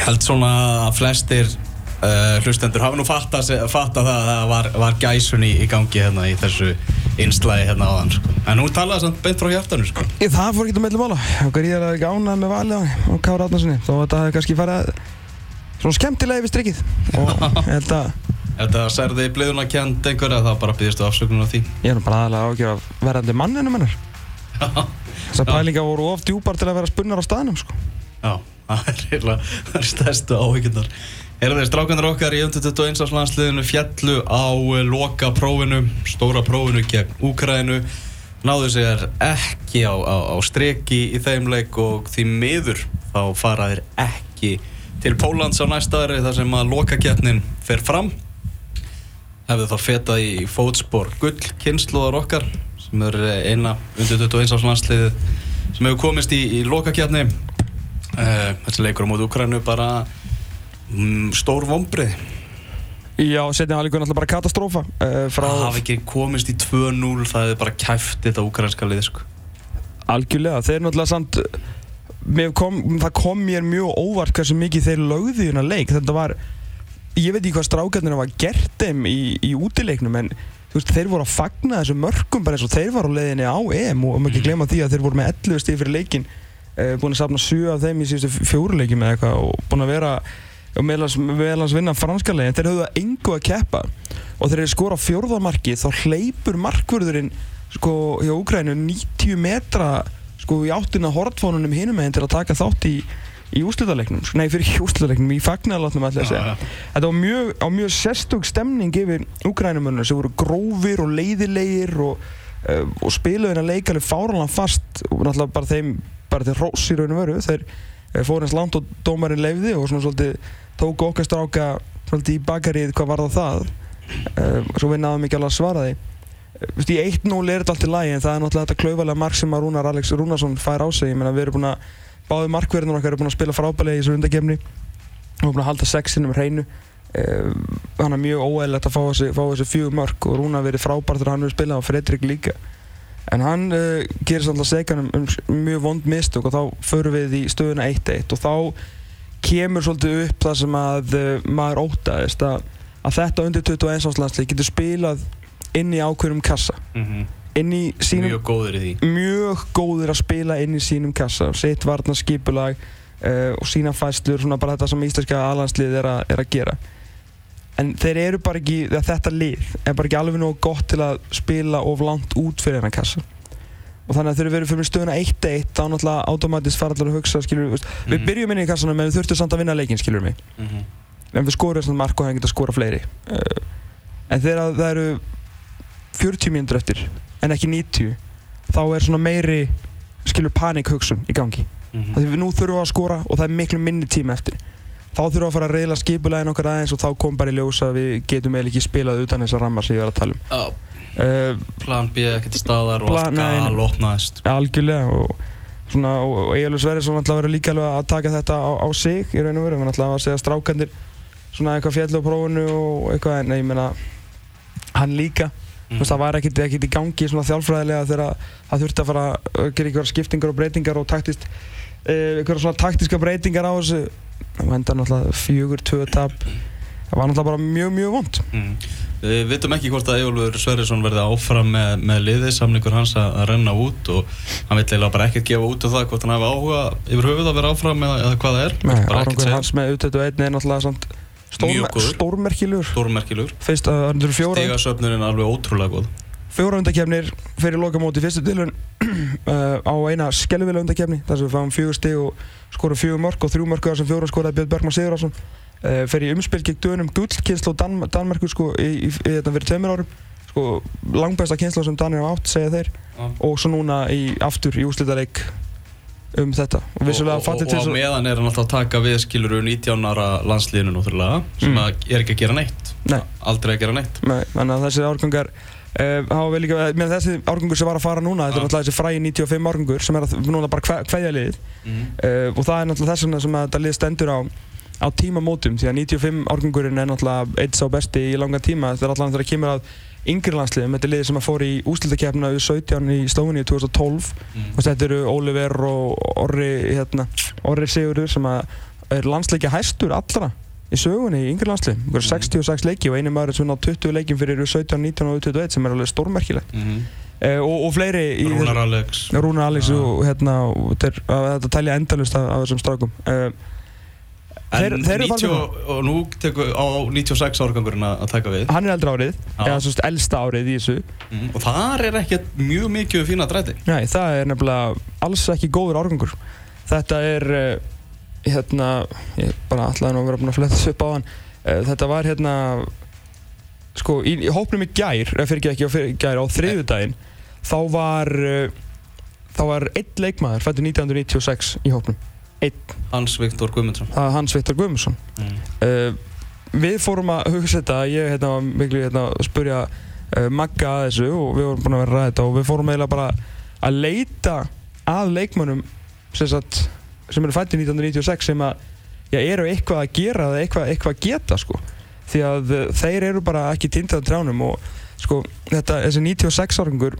Ég held svona að flestir uh, hlustendur hafa nú fatta, fatta það að það var, var gæsun í, í gangi hérna í þessu einslægi hérna áðan sko. En hún talaði samt beint frá hjartanu sko. Ég, það fór ekki að meðlum ála. Ég er að gána með valið á Kára Átnarssoni. Þó að þetta kannski farið svona skemmtilega yfir strikkið. Og held að... Þetta særði í bliðuna kjent einhverja þá bara býðistu afsökunum á því. Ég er bara aðalega ágjör að verðandi manninu mennur. Þessar pælingar voru of djúpar til að vera spunnar á staðnum sko. Já, það er eiginlega, það er stærstu áhyggjundar. Erður strákanar okkar í 21. landsliðinu fjallu á loka prófinu, stóra prófinu gegn Úkrænu. Náðu sér ekki á, á, á streki í þeim leik og því miður þá faraðir ekki til Pólans á næsta aðri þar sem að lokakjarnin fer fram. Hefðu þá fetað í fótspor gull kynnslóðar okkar sem er eina undir 21. landsliðið sem hefur komist í, í lokakjarni. Uh, þessi leikur á mótu Ukrænu bara mm, stór vombrið. Já, setjum það líka náttúrulega bara katastrófa. Uh, það hafi ekki komist í 2-0, það hefði bara kæft þetta ukrænska lið, sko. Algjörlega, þeir náttúrulega samt, kom, það kom mér mjög óvart hversu mikið þeir lögðu hérna leik. Þetta var, ég veit ekki hvað strákarnir var gert þeim í, í útileiknum, en veist, þeir voru að fagna þessu mörgum bara eins og þeir var á leiðinni á EM og maður ekki glemja því að þeir voru með 11 stíð fyrir leikin, búin að sapna 7 af þeim í síðustu fjóruleikim eða eitthvað og búin að vera meðlans vinna franska leginn þeir höfðu að engu að keppa. Og þeir skora fjórðamarki þá hleypur markvörðurinn sko hjá Úgrænu 90 metra sko í áttina hortfónunum hinum meginn til að taka þátt í í úslutalegnum, nei fyrir ekki úslutalegnum í fagnarlatnum ætla ég að segja. Þetta var mjög, á mjög sérstök stemning yfir Úgrænumönnum sem voru grófir og leiðilegir og, uh, og spiluðin að leika alveg fáralan fast og náttúrulega bara þeim bara til rós í raun og veru. Þeir uh, fóru eins langt og dómarinn leiði og svona svolítið tóku okkar stráka svolítið í bakarið hvað var það. Það uh, svo við náðum ekki alveg að svara því. Vist, í 1-0 er þetta allt í lagi en það er náttúrulega þetta klauvalega mark sem að Rúnar Alex Rúnarsson fær á sig. Ég meina við erum búin að báði markverðinur okkar eru búin að spila frábælega í þessu undakefni og búin að halda sexinum hreinu. Hann er mjög óæðilegt að fá þessi fjögur mörg og Rúnar verið frábært þegar hann verið spilað og Fredrik líka en hann uh, gerir svolítið segan um, mjög vond mistök og þá förum við í stöðuna 1-1 og þá kemur svolítið upp það sem að uh, maður ótaðist að, að þetta undir 21 áslansleik getur spilað inn í ákveðum kassa. Mm -hmm. sínum, mjög góður í því. Mjög góður að spila inn í sínum kassa. Sitt varna skipulag uh, og sína fæslur svona bara þetta sem íslenska alhanslið er, er að gera en þeir eru bara ekki þetta lið er bara ekki alveg nógu gott til að spila of langt út fyrir hennar kassa og þannig að þegar við erum fyrir stöðuna 1-1 þá náttúrulega automatist fara allar að hugsa skilur, mm -hmm. við mhm. byrjum inn í kassanum en við þurftum samt að vinna leikin skilur mig mm -hmm. en við skorum svona mark og það getur að skora fleiri uh, en þegar það eru 40 mínútur eftir en ekki 90 þá er svona meiri skilur panikhugsun í gangi mm -hmm. því við nú þurfum að skora og það er miklu minni tíma eftir þá þurfum við að fara að reyla skipulegin okkar aðeins og þá kom bara í ljós að við getum eiginlega ekki spilað utan þessar rammar sem ég var að tala um oh. uh, Plan B ekkert staðar og allt gæl lóknaðist Algjörlega og svona og Egilur Sverrisson ætlaði að vera líka alveg að taka þetta á, á sig í raun og veru, hann ætlaði að segja strákandir svona eitthvað fjall á prófunu og eitthvað en ég menna hann líka Mm. Veist, það var ekkert í gangi svona þjálfræðilega þegar það þurfti að fara að gera einhverja skiptingar og breytingar og taktist, eh, einhverja svona taktiska breytingar á þessu. Það enda náttúrulega fjögur, tvö tap. Það var náttúrulega bara mjög, mjög vond. Mm. Við vitum ekki hvort að Ejólfur Sverrisson verði áfram með, með liði, samlingur hans að, renna út og hann vil eiginlega bara ekkert gefa út af það hvort hann hefði áhuga yfir höfuð að vera áfram eða, eða hvað það er. Nei, árangur hans með U21 er náttúrulega Stórmerkilugur Stórmerkilugur Stigasöfnurinn er alveg ótrúlega góð Fjóra undakefnir fyrir lokamóti fyrstu tilun uh, á eina skelvilega undakefni þar sem við fáum fjögur stig og skorum fjögur mörg og þrjú mörg sem fjóra skoraði Björn Bergman Sigurðarsson uh, fyrir umspil gegn dönum gullkynslu og Dan Danmarku sko, í, í, í, þetta fyrir tveimur árum sko, langbæsta kynslu sem Danir hafa átt segja þeir ah. og svo núna aftur í úslítareik um þetta og, og, og, og á meðan er hann alltaf að taka við skiluru 19 ára landslíðinu náttúrulega sem mm. er ekki að gera neitt Nei. aldrei að gera neitt Nei, uh, líka, með þessi árgangur sem var að fara núna þetta er náttúrulega þessi fræði 95 árgangur sem er að, núna bara hvaðja liðið mm. uh, og það er náttúrulega þess vegna sem þetta lið stendur á á tímamótum því að 95 árgangurinn er náttúrulega eitt sá besti í langa tíma. Þetta er alltaf þegar það kemur að yngri landsliðum, þetta er liðið sem að fór í úslutakefna við 17 í Stóni í 2012 mm. og þetta eru Oliver og Orri hérna, Orri Sigurður sem er landsleikja hæstur allra í sögunni í yngri landslið mm. 66 leiki og einu maður sem nátt 20 leikin fyrir 17, 19 og 21 sem er alveg stórmerkilegt. Mm -hmm. uh, og, og fleiri Rúnar Alex. Rúnar Alex og hérna og þetta, er- telja endalust af, af þessum uh, Þeir- En þeir eru 90, farin og nú tekur á 96 árgangurinn að taka við. Hann er eldra árið Já. eða svo elsta árið í þessu. Mm. og þar er ekkert mjög mikið fína dræti. Nei, það er nefnilega alls ekki góður árgangur. Þetta er uh, hérna, ég bara ætlaði nú að vera búinn að fletta þessu upp á hann uh, þetta var hérna sko, í, í hópnum í gær eða fyrir ekki á fyrir gær á þriðjudaginn þá var uh, þá var einn leikmaður fættur 1996 í hópnum. Einn, Hans Viktor Guðmundsson. Það var Hans Viktor Guðmundsson. Mm. uh, við fórum að hugsa þetta ég hérna, var miklu hérna, að spurja Magga að þessu og við vorum búin að vera ræða þetta og við fórum eiginlega bara að leita að leikmönnum sem, sagt, sem eru fættið 1996 sem að já, eru eitthvað að gera eða eitthvað, eitthvað að geta sko. því að uh, þeir eru bara ekki tindað trjánum og sko, þetta, þessi 96 áringur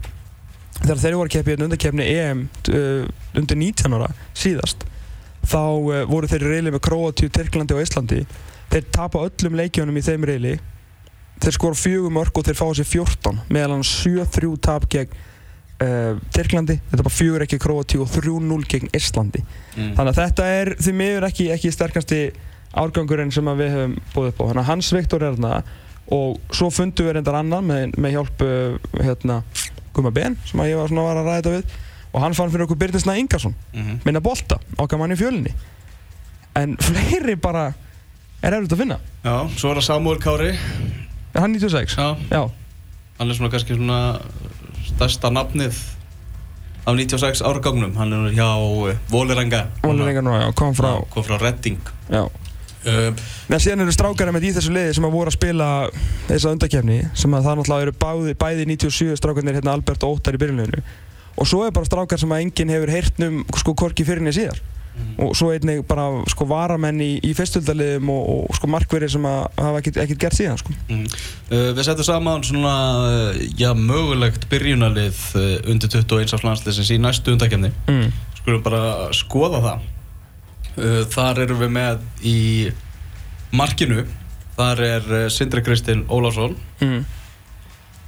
þegar þeir voru að keppi undarkeppni EM uh, undir 19 ára síðast þá uh, voru þeir reyli með Króatíu, Tyrklandi og Íslandi þeir tapa öllum leikjónum í þeim reyli þeir skora fjögur mörg og þeir fá sér 14 meðal hann 7-3 tap gegn Tyrklandi þetta er bara fjögur ekki Króatíu og 3-0 gegn Íslandi. Mm. þannig að þetta er því miður ekki, ekki sterkasti árgangurinn sem við höfum búið upp á. Þannig að Hans Viktor er þarna og svo fundum við reyndar annan með, með hjálp uh, hérna, Guma Ben sem ég var, var að ræða við. Og hann fann fyrir okkur Byrnisna Ingarsson Mm minna bolta, okkar mann í fjölinni en fleiri bara er erfitt að finna. Já, svo er það Samuel Kári. Hann 96? Já, Já, hann er svona kannski svona stærsta nafnið af 96 árgangnum. Hann er hjá uh, Vólirenga Volur engar nú, já, kom frá kom frá Redding. Já. Uh, En síðan eru strákar með í þessu liði sem að voru að spila þessa undakefni sem að það náttúrulega eru bæði, bæði 97 strákarnir hérna Albert og Óttar í byrjunleginu og svo er bara strákar sem að enginn hefur heyrt um sko korki fyrir henni síðar og svo einnig bara sko varamenn í, í fyrstöldaliðum og, og sko markverðir sem að hafa ekkert, ekkert gert síðan sko. mm. uh, Við setjum saman svona uh, já, mögulegt byrjunarlið uh, undir 21 af landsliðsins í næstu undakefni mm. Skulum bara skoða það uh, Þar erum við með í markinu Þar er uh, Sindri Kristinn Ólafsson Mm.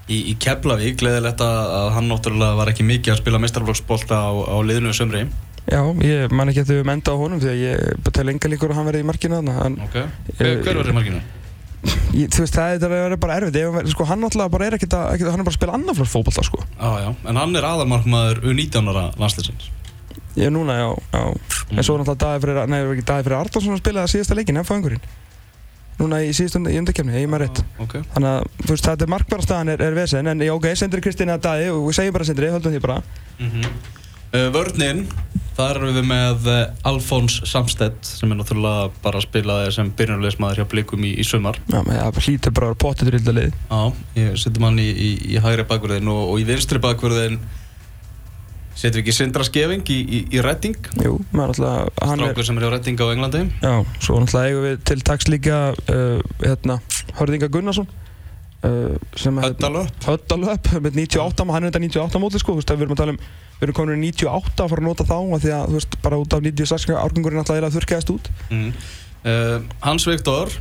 í, í Keflavík, gleðilegt að, hann náttúrulega var ekki mikið að spila meistarflokksbolta á, á liðinu sömri Já, ég man ekki að þau menda á honum því að ég betal enga líkur að hann verði í markinu þarna en okay. Hver, var í markinu? ég, þú veist það er, það bara erfitt hann verður- sko, hann náttúrulega bara er ekkert að, ekkert, hann er bara að spila annaflöfs fótballta sko. Já, já, en hann er aðalmarkmaður U19 ára landsliðsins Ég er núna, já, já. Mm. En svo er náttúrulega Daði fyrir, nei, það ekki Daði fyrir Ardarsson að spila síðasta leikin, ef fangurinn. Núna í síðustu í undakefni, ég maður rétt. okay. Þannig að, þú veist, þetta er markbara staðan er, er vesen, en já, ok, Sindri Kristín eða Daði, og við segjum bara Sindri, höldum því bara. mm uh, Vörninn, þar erum við með uh, Alfons Samstedt sem er náttúrulega bara að spila sem byrjunarleismadur hjá Blikum í, í sumar. Já, það hlýtur bara potið drillda lið. Já, ég setjum hann í, í, í hægri bakverðin og, og í vinstri bakverðin setjum við ekki Sindra Skeving í, í, í Redding? Jú, maður náttúrulega, hann er, strákur sem er hjá Redding á Englandi. Já, svo náttúrulega eigum við til taks líka, uh, hérna, Hörðinga Gunnarsson, uh, sem er, Höddalöp Höddalöp, með 98, hann er þetta 98 móti, sko, þú veist, við erum að tala um, við erum komin í 98 að fara að nota þá, af því að, þú veist, bara út af 96 árgangurinn alltaf er að þurrkæðast út. mm. uh, Hans Viktor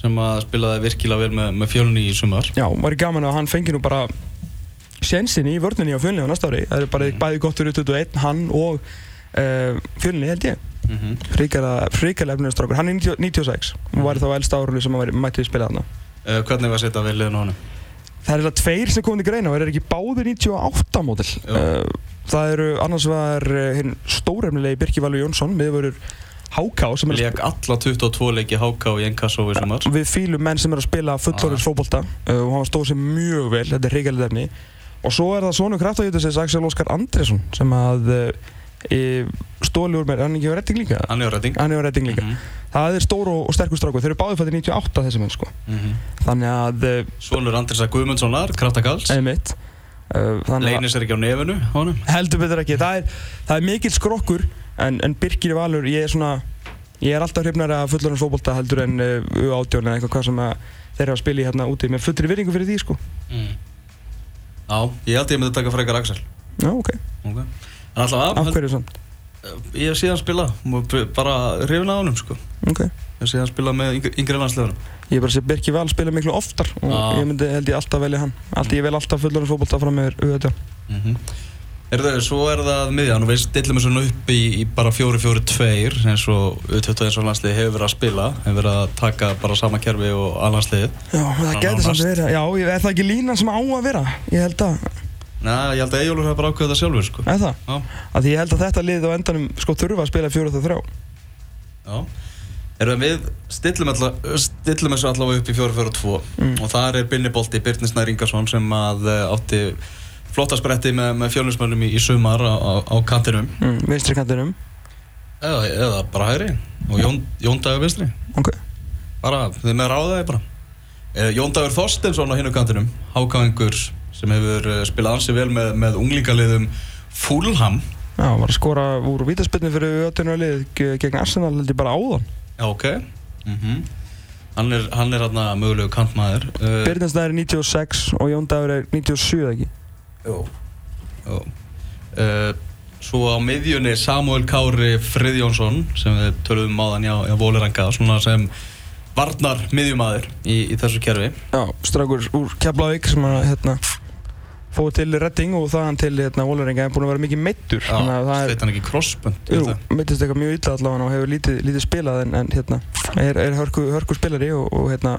sem að spilaði virkilega vel með, með fjölunni í sumar Já, var í gaman að hann fengi nú bara sjensin í vörninni á fjölni á næsta ári. Það er bara Mhm. bæði gott fyrir 21, hann og uh, fjölni held ég. mm -hmm. Fríkala efnustrákur. Hann er 90, 96 og var þá elsta árunni sem hann mætti spila þarna. uh, Hvernig var að setja við liðin á honum? Það er það tveir sem komið til greina og er ekki báðir 98 mótil. Það eru annars var uh, hinn stórefnilegi Birki Valur Jónsson, miðvörur Háká sem er að Lék alla 22 leiki HK í Enkasso í sumar. Við fýlum menn sem er að spila fullorins fótbolta. Uh, og hann stóð sér mjög vel, þetta er hrigalegt efni. Og svo er það svona kraftavítusins Axel Óskar Andresson sem að uh, e, stóli úr mér, hann er ekki á retting líka? Hann er á Redding. Hann er á retting líka, Mhm. það er stór og, sterkur strákur, þeir eru báðið fættir 98 þessi menn sko. Mhm. þannig að, uh, Svonur Andrisa Guðmundssonar, Kraftakalls eða mitt þannig að Leinis er ekki á nefinu á honum? Heldur betur ekki, það er, það er mikill skrokkur en, en Birkir Valur, ég er svona ég er alltaf hrifnar að fullorins fótbolta heldur en uh, U18 eða eitthvað hvað sem að þeir eru að spila í hérna úti. Með fullri virðingu fyrir því sko. Mm. Já, ég held ég myndi taka frekar Axel. Já, ok. okay. Alltaf Af hverju samt? Ég hef síðan spila bara hrifin að honum sko Ok. Þessi hann spila með yngri landslegunum. Ég er bara að sé Birki Val spila miklu oftar og Já. ég myndi held ég alltaf velja hann. Allt ég vel alltaf fullorins fótbolta fram með auðvitað. Mm -hmm. Erðu, svo er það miðjan og við stillum þessu upp í, í bara 4-4-2 eins og U21 eins og landsliði hefur verið að spila hefur verið að taka bara sama kerfi og allansliðið Já, það getur samt verið. Já, ég- er það ekki línan sem á að vera? Ég held að, Næ, ég held að Ejólfur hefur bara ákveðið það sjálfur sko. er það? Já, Að því ég held að þetta lið á endanum sko þurfa að spila 4-3. já Erðu, við stillum, alla, stillum þessu allavega upp í 4-4-2 Mm. og þar er Binni Bolti, Birnir Snær Ingarsson sem að eh, átti flotta spretti með, með fjölusmönnum í, í sumar á, á, á kantinum Mm, vinstri kantinum. eða, eða bara hægri og Jón, Jón Dagur vinstri Ok. bara, þið með ráðaði bara eh, Jón Dagur Þorstensson á hinnu kantinum hákáingur sem hefur eh, spilað ansi vel með, með unglingaliðum Fulham Já, var að skora úr vítaspilni fyrir öttunum lið ge- gegn Arsenal held ég bara áðan. já, ok mm hann er hann er hérna mögulegu kantmaður uh, Byrnasnæður er 96 og Jón Dagur er 97 eða ekki. Jú, jú. Uh, Svo á miðjunni Samuel Kári Friðjónsson sem við töluðum áðan hjá, hjá Vóleranga svona sem varnar miðjumæður í, í þessu kerfi Já, strákur úr Keflavík sem að hérna fóð til Redding og þaðan til hérna Vólarenga er búin að vera mikið meittur Sveit hann ekki crossbund jú, meittist eitthvað mjög illa allavega og hefur lítið, lítið spilað en, en hérna er, er hörku, hörku spilari og, og hérna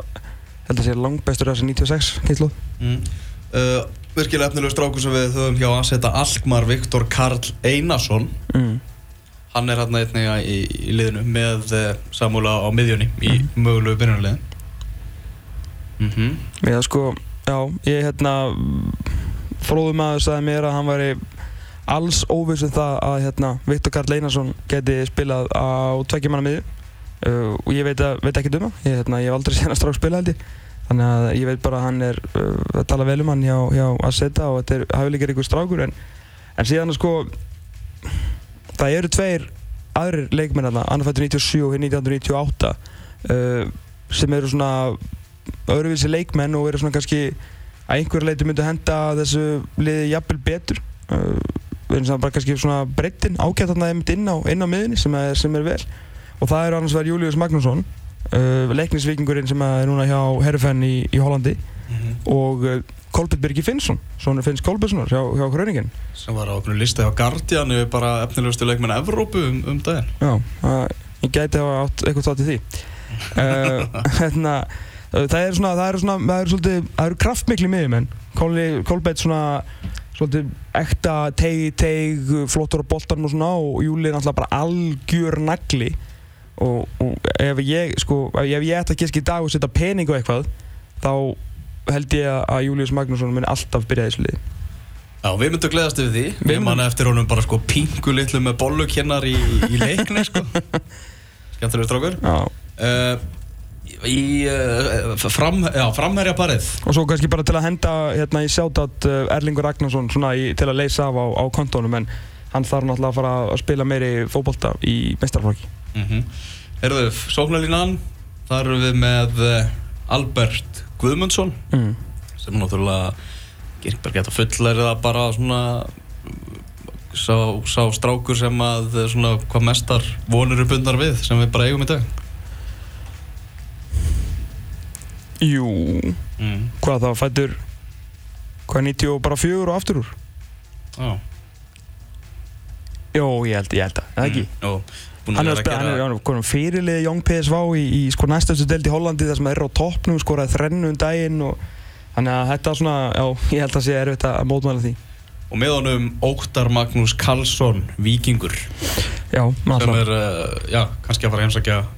held að sé langbestur af þessi 96 kynslu mm. uh, Virkilega efnilegu strákur sem við höfum hjá að setja Alkmar Viktor Karl Einarsson mm. hann er hérna einnig í, í liðinu með uh, Samuel á, miðjunni í mögulegu byrjunarliðin mm -hmm. Það sko, já, ég hérna fróðum maður sagði mér að hann væri alls óviss um það að hérna Viktor Karl Einarsson geti spilað á tveggjumanna miðju. Uh, og ég veit, veit ekki um það ég, hérna, ég hef aldrei séð hann strák spila held ég. Þannig að ég veit bara að hann er uh, að tala vel um hann hjá, hjá Aseta og þetta er hafðileikir ykkur strákur en, en síðan sko það eru tveir aðrir leikmenn þarna, annar fættur 97 og hinn 1998 uh, sem eru svona öðruvísi leikmenn og eru svona kannski að einhverju leiti myndu henda þessu liði jafnvel betur. Uh, við erum saman bara kannski svona breyttin ágætt þarna einmitt inn á, inn á miðunni sem er, sem er vel. Og það er annars verið Július Magnússon uh, leiknisvíkingurinn sem er núna hjá Herfenn í, í Hollandi og uh, Kolbjörn Birgi Finnsson svona Finns Kolbjörnssonar hjá, hjá Hröningin sem var á okkur listi á Guardian yfir bara efnilegustu leikmenn Evrópu um, um daginn. Já, það, ég gæti hafa átt eitthvað þátt í því. Uh, hérna, uh, það er svona, það eru svona, það eru svolítið, það eru kraftmikli miðjumenn. Kolbjörn svona svolítið ekta teig, teig, flottur á boltanum og svona og Júli er náttúrulega bara algjör nagli. Og, og ef ég, sko, ef ég ætti að giska í dag og setja pening á eitthvað þá held ég að Július Magnússon muni alltaf byrja þessu liði. Já, við myndum gleðast yfir því. Við myndum- manna eftir honum bara sko pingu litlu með bollukennar í, í leikni sko. Skemmtilegur strákur. Já. uh, Í uh, fram, framherja parið og svo kannski bara til að henda hérna í sjátat uh, Erlingur Ragnarsson svona í, til að leysa af á, á kontónum en hann þarf náttúrulega að fara að spila meiri fótbolta í mestarflokki mm -hmm. Erðu, sóknarlínan Þar erum við með uh, Albert Guðmundsson mm. sem náttúrulega bara geta fullærið að bara svona sá, sá strákur sem að eh, svona hvað mestar vonur eru bundar við sem við bara eigum í dag Jú, mm. hvað það fættur hvað 90 og aftur úr? Já Jó, ég held, ég held að, eða ekki? Mm. Jó, búin Hann að er, vera að spila, hann er, gera hann er komin fyrirlið Young PSV í, í sko næstastu deild í Hollandi þar sem það er á toppnum, skoraði þrennu um daginn og þannig að þetta er svona, já, ég held að sé erfitt að mótmæla því. Og með honum Óttar Magnús Karlsson Víkingur. Já, sem náttúrulega er, uh, já, kannski að fara að heimsækja að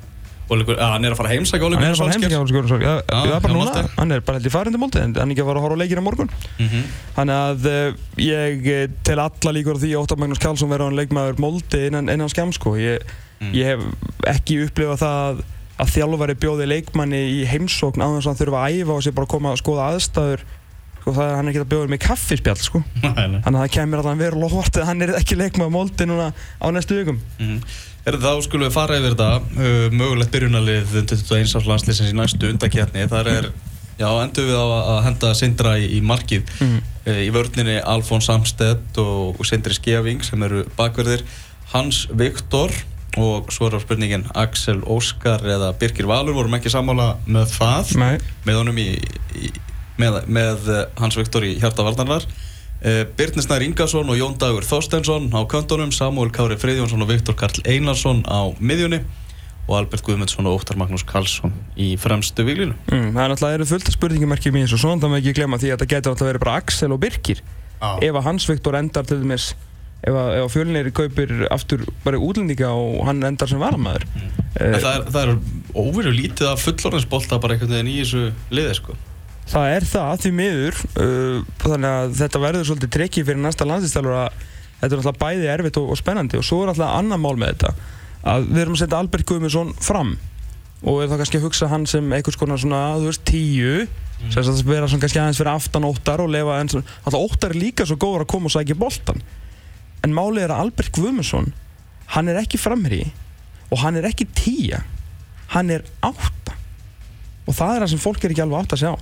hann er að fara að heimsækja Óli Hann er á Skjörnsson Já, Já, það er bara núna. Hann er bara held í farandi múlti En hann er ekki að fara að horfa á leikina á morgun -hmm. Þannig að uh, ég eh, tel alla líkur á því að Óttar Magnús Karlsson verður hann leikmaður moldi innan, skam sko ég, Mm. ég hef ekki upplifað það að, að þjálfari bjóði leikmanni í heimsókn á þess að hann þurfa að æfa og sér bara að koma að skoða aðstæður sko, það er hann er ekki að bjóða með kaffispjall sko. mm þannig að það kemur hann verður lofvart að hann er ekki leikmaður moldi núna á næstu vikum -hmm. Er þá skulum við fara yfir þetta uh, mögulegt byrjunalið 21. árs landsliðsins í næstu undakjarni þar er, já, endur við á að henda Sindra í, í markið mm. uh, í vörninni Alfons Samstedt og, og Sindri Skeving sem eru bakverðir Hans Viktor og svo er á spurningin Axel Óskar eða Birgir Valur vorum ekki sammála með það Nei. með honum í, í með, með eh, Hans Viktor í hjarta varnarvar. Uh, Birnir Snær Ingarsson og Jón Dagur Þorsteinsson á köntunum Samuel Kári Friðjónsson og Viktor Karl Einarsson á miðjunni og Albert Guðmundsson og Óttar Magnús Karlsson í fremstu viglinu Mm, það er náttúrulega eru fullt af spurningamarkjum í þessu og svona það maður ekki glemma því að þetta getur náttúrulega verið bara Axel og Birkir. Ef að Hans Viktor endar til dæmis ef að, ef að fjölnir kaupir aftur bara útlendinga og hann endar sem varamæður En það er, það er óveru lítið af fullorðinsbolta bara einhvern veginn í þessu liði sko. Það er það því miður uh, þannig að þetta verður svolítið trekki fyrir næsta landslýstælur að þetta er alltaf bæði erfitt og, og spennandi og svo er alltaf annar mál með þetta að við erum að setja Albert Guðmundsson fram og er þá kannski að hugsa hann sem einhvers konar svona, þú veist, tíu mm. sem að vera svona kannski aðeins fyrir aftan óttar og lefa eins og alltaf óttar er líka svo góður að koma og sækja boltan en málið er að Albert Guðmundsson hann er ekki framherri og hann er ekki tíja hann er átta. Og það er það sem fólk er ekki alveg átt að sjá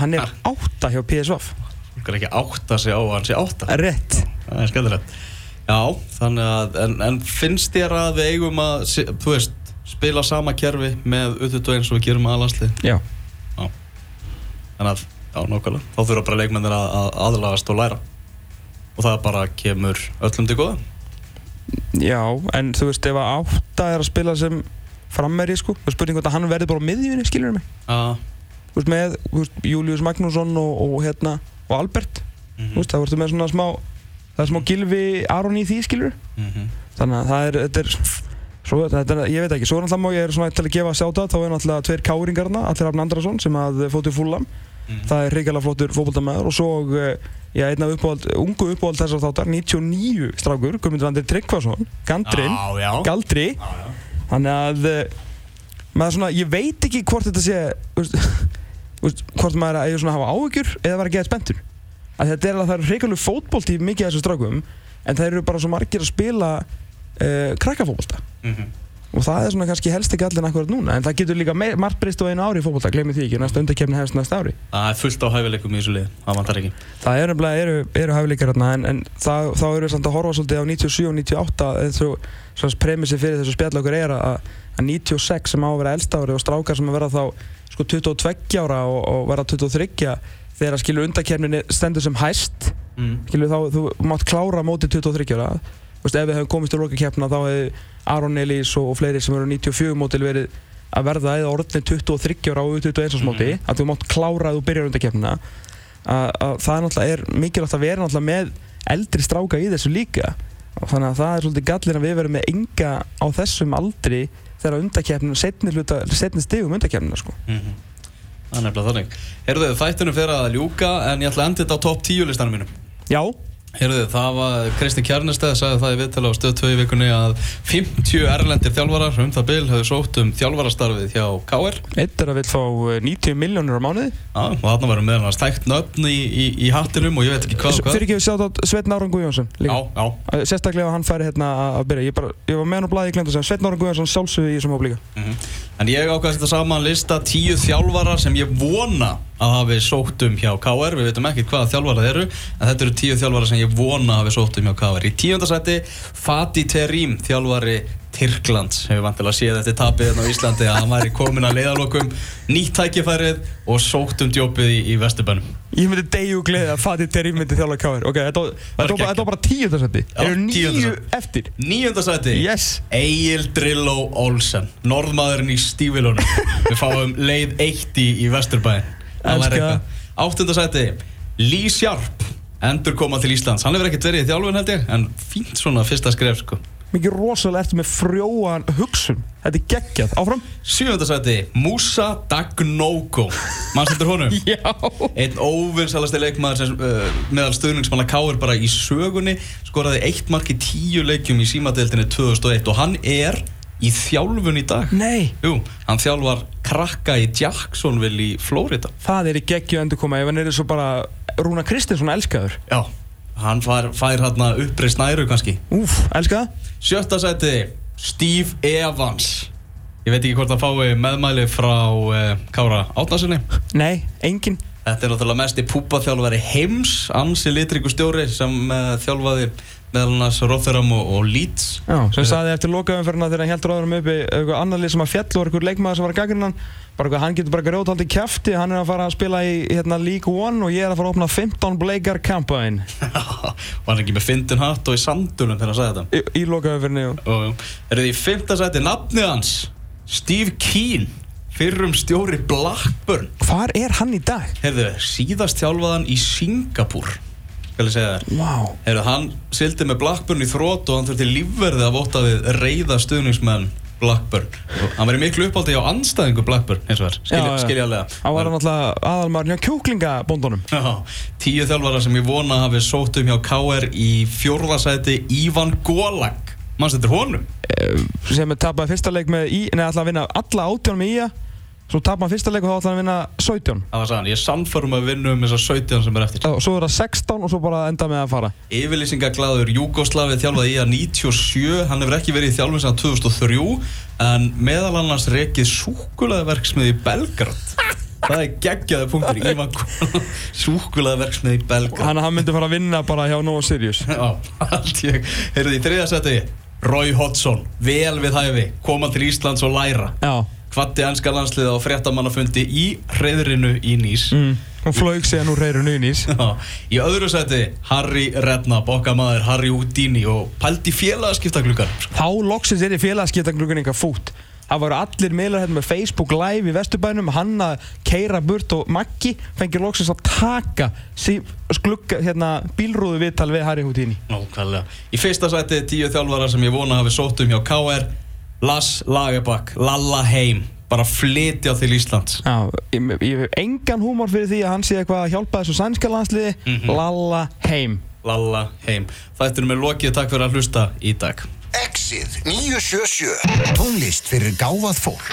hann er átta hjá PSV Fólk er ekki átt að segja á að hann sé átta. Rétt. Það er skemmtilegt. Já, þannig að en, en finnst þér að við eigum að þú veist, spila sama kerfi með utut eins og við gerum að landslið já, Þannig að, já, nokkulega Þá þurfa bara leikmennir að, að aðlagast og læra. Og það bara kemur öllum til góða. Já, en þú veist ef að átta er að spila sem frammeri sko, það er spurning hvort að hann verði bara á miðjunni skilur mig, Já, þú veist með veist, Július Magnússon og, og hérna og Albert, Mhm. þú veist, það verður með svona smá það er smá gilfi Aron í því skilur mhm. Þannig að það er, þetta er svo, þetta er, ég veit ekki, svo er náttúrulega má ég er svona til að gefa sjáta, þá er náttúrulega tveir káringarna Allir Rafn Andrason sem að fóttu fúlam Mhm. það er hrigalega flottur fótboltamæður og svo eh, já, einn af uppáhald, ungu uppáhald þessar þáttar 99 strákur, Guðmundur Andri Tryggvason Gandrin, Já, já. Galdri. Já, já. þannig að eh, maður svona, ég veit ekki hvort þetta sé veist, hvort maður er að hafa áhyggjur eða vera að geða spenntur þetta er að það er hrigalega fótbolt í mikið af þessum strákum en það eru bara svo margir að spila uh, krakkafótbolta. Mhm. og það er svona kannski helst ekki allir akkurat núna en það getur líka margt breyst á einu ári í fótbolta glemir því ekki, næsta undakefni hefst næsta ári. Það er fullt á hæfileikum í þessu lið Það vantar ekki. Það er nefnilega, eru, eru hæfileikar hérna en, en það, þá eru við samt að horfa svolítið á 97 og 98 eins og svona premissi fyrir þessu spjall okkur er að, að 96 sem á að vera elsta ári og strákar sem að vera þá sko 22 ára og, og vera 23 þegar skilur undakefninni stendur sem hæst mm. skilur þá, þú mátt klára móti 23 ára veist, ef við hefum komist til lokakeppna þá hefði Aron Elís og, og fleiri sem eru 94 mótil verið að verða eða orðin 23 ára á 21 móti Mhm. að þú mátt klára að þú byrjar að það er náttúrulega er mikilvægt að vera náttúrulega með eldri stráka í þessu líka og þannig að það er svolítið gallin að við verum með enga á þessum aldri þegar undarkeppnina setni, stigum undarkeppnina sko. Mhm. Það er nefnilega þannig Herðu, þættunum fyrir að ljúka En ég ætla að enda þetta á topp 10 listanum mínum Já, Herðu, það var Kristi Kjarnestæð sagði það í viðtala á stöð 2 í vikunni að 50 erlendir þjálfarar um það bil hefðu sótt um þjálfarastarfið hjá KR eitt er að vil fá eh, 90 miljónur á mánuði. Já, og þarna varum meðan að stækt nöfn í, í, í hattinum og ég veit ekki hvað og hvað. Fyrir ekki við sjátt á Sveitn Áran Guðjónsson Já, líka. Já, Uh, Sérstaklega að hann færi hérna að- að byrja. Ég, bara, ég var með hann á blæði að mhm. Ég lista tíu þjálfarar sem ég vona að hafi sótt um hjá KR Við veitum ekki hvaða þjálfarar eru En þetta eru tíu þjálfarar sem ég vona hafi sótt um hjá KR Í tíundasætti Fatih Terim, þjálfari Tyrklands. Hefur vantilega séð eftir tapið hérna á Íslandi að hann væri komin að leiðalokum Nýtt tækifærið og sótt um djópið í, í Vesturbænum. Ég myndi degju og gleði að Fatih Terry myndi þjálfa káir Ok, þetta var- bara- bara tíundarsætti Já, Eru nýju eftir? Níundasætti Yes. Egil Drillo Olsen Norðmaðurinn í stífilunum. Við fáum leið eitt í, í Vesturbæn. Áttundasæti Lee Sharp Endur koma til Íslands. Hann hefur ekkert verið í þjálfun held ég En fínt svona fyrsta skref sko. Mikið rosalega ertu með frjóan hugsun. Þetta er geggjað. Áfram. Sjöfundasæti Musa Dagnoko. Mannstættur honum? Já. Einn óvinnsalasti leikmaður sem uh, meðal stuðningsmanna Káir bara í sögunni. Skoraði eitt mark í tíu leikjum í símadeildinni 2001 og hann er í þjálfun í dag? Nei. Jú, hann þjálfar krakka í Jacksonville í Florida. Það er í geggju endur koma Ef hann er svo bara Rúna Kristinsson elskaður. Já, hann fær, fær hérna uppreist næru kannski. Úf, elska það. Sjötta seti, Steve Evans. Ég veit ekki hvort það fái meðmæli frá uh, Kára Átnarsinni Nei, engin Þetta er náttúrulega mest í púpaþjálfari heims Ansi Litriku stjóri sem uh, þjálfaði meðal annars Rotherham og, og Leeds. Já, sem saði eftir lokaumferðina þegar hann heldur áðurum uppi eitthvað annar lið sem að fjall og eitthvað leikmaður sem var að gagnina hann. Bara eitthvað, hann getur bara grjóthaldi kæfti hann er að fara að spila í hérna, League One og ég er að fara að opna 15 bleikar campaign. Var hann ekki með fyndin hatt og í sandunum þegar hann sagði þetta? Í, í lokaumferðinu jú. og eru því í fymta sæti nafnið hans Steve Keen fyrrum stjóri Blackburn. Hvar er hann í dag? Heyrðu, síðast þjálfaðan í Singapúr skal ég segja þér. Vá. Heyrðu, hann sildi með Blackburn í þrótt og hann þurfti lífverði að vota við reyða stuðningsmenn Blackburn. Hann í miklu uppáldi á anstæðingu Blackburn eins og þar, skiljaðlega Hann var alltaf aðalmaður hjá kjúklingabóndunum. Já, tíu þjálfara sem ég vona hafi sótt um hjá KR í fjórðasæti Ívan Gólag mannst þetta er honum sem er tapað fyrsta leik með í Nei, ætla að vinna alla átján með ía Svo tapað hann fyrsta leik og þá ætla hann að vinna 17 það var sann, ég sannfærum að vinna um þessar 17 sem er eftir. Og Svo er það 16 og svo bara enda með að fara. Yfirlýsingaglaður Júgoslavið þjálfaði í að 97, hann hefur ekki verið í þjálfum sem 2003 en meðal annars rekið súkulaðverksmið í Belgrad. Það er geggjaði punktur í Ívan Súkulaðverksmið í Belgrad. Hann, hann myndi fara að vinna bara hjá Nova Sirius. Já, allt ég. Heyrðu í þriða seti Roy Hodgson, vel við hæfi koma til Íslands og læra. Já hvatti ennska landsliða á fréttamannafundi í reyðrinu í Nýs. Mm. Hún flög síðan úr reyrun unís Já, í öðru seti Harry Redknapp, okkar maður Harry Houdini og pældi félagaskiptagluggar Þá loksins er í félagskiptagluggan eitthvað fút Það voru allir meðlar hérna með Facebook live í Vesturbænum Hann að keira burt og Maggi fengið loksins að taka sí, glugga, hérna, bílrúðu viðtal við Harry Houdini. Nákvæmlega. Í fyrsta seti tíu þjálfara sem ég vona hafi sótt um hjá KR Lars Lagerbakk, Lalla Heim bara flytja til Íslands. Já, ég, ég hef engan húmor fyrir því að hann sé eitthvað að hjálpa þessu sænska landsliði. Mhm. Lalla heim. Lalla Heim. Þættinum er lokið, takk fyrir að hlusta í dag. Exið 977 Tónlist fyrir gáfað fólk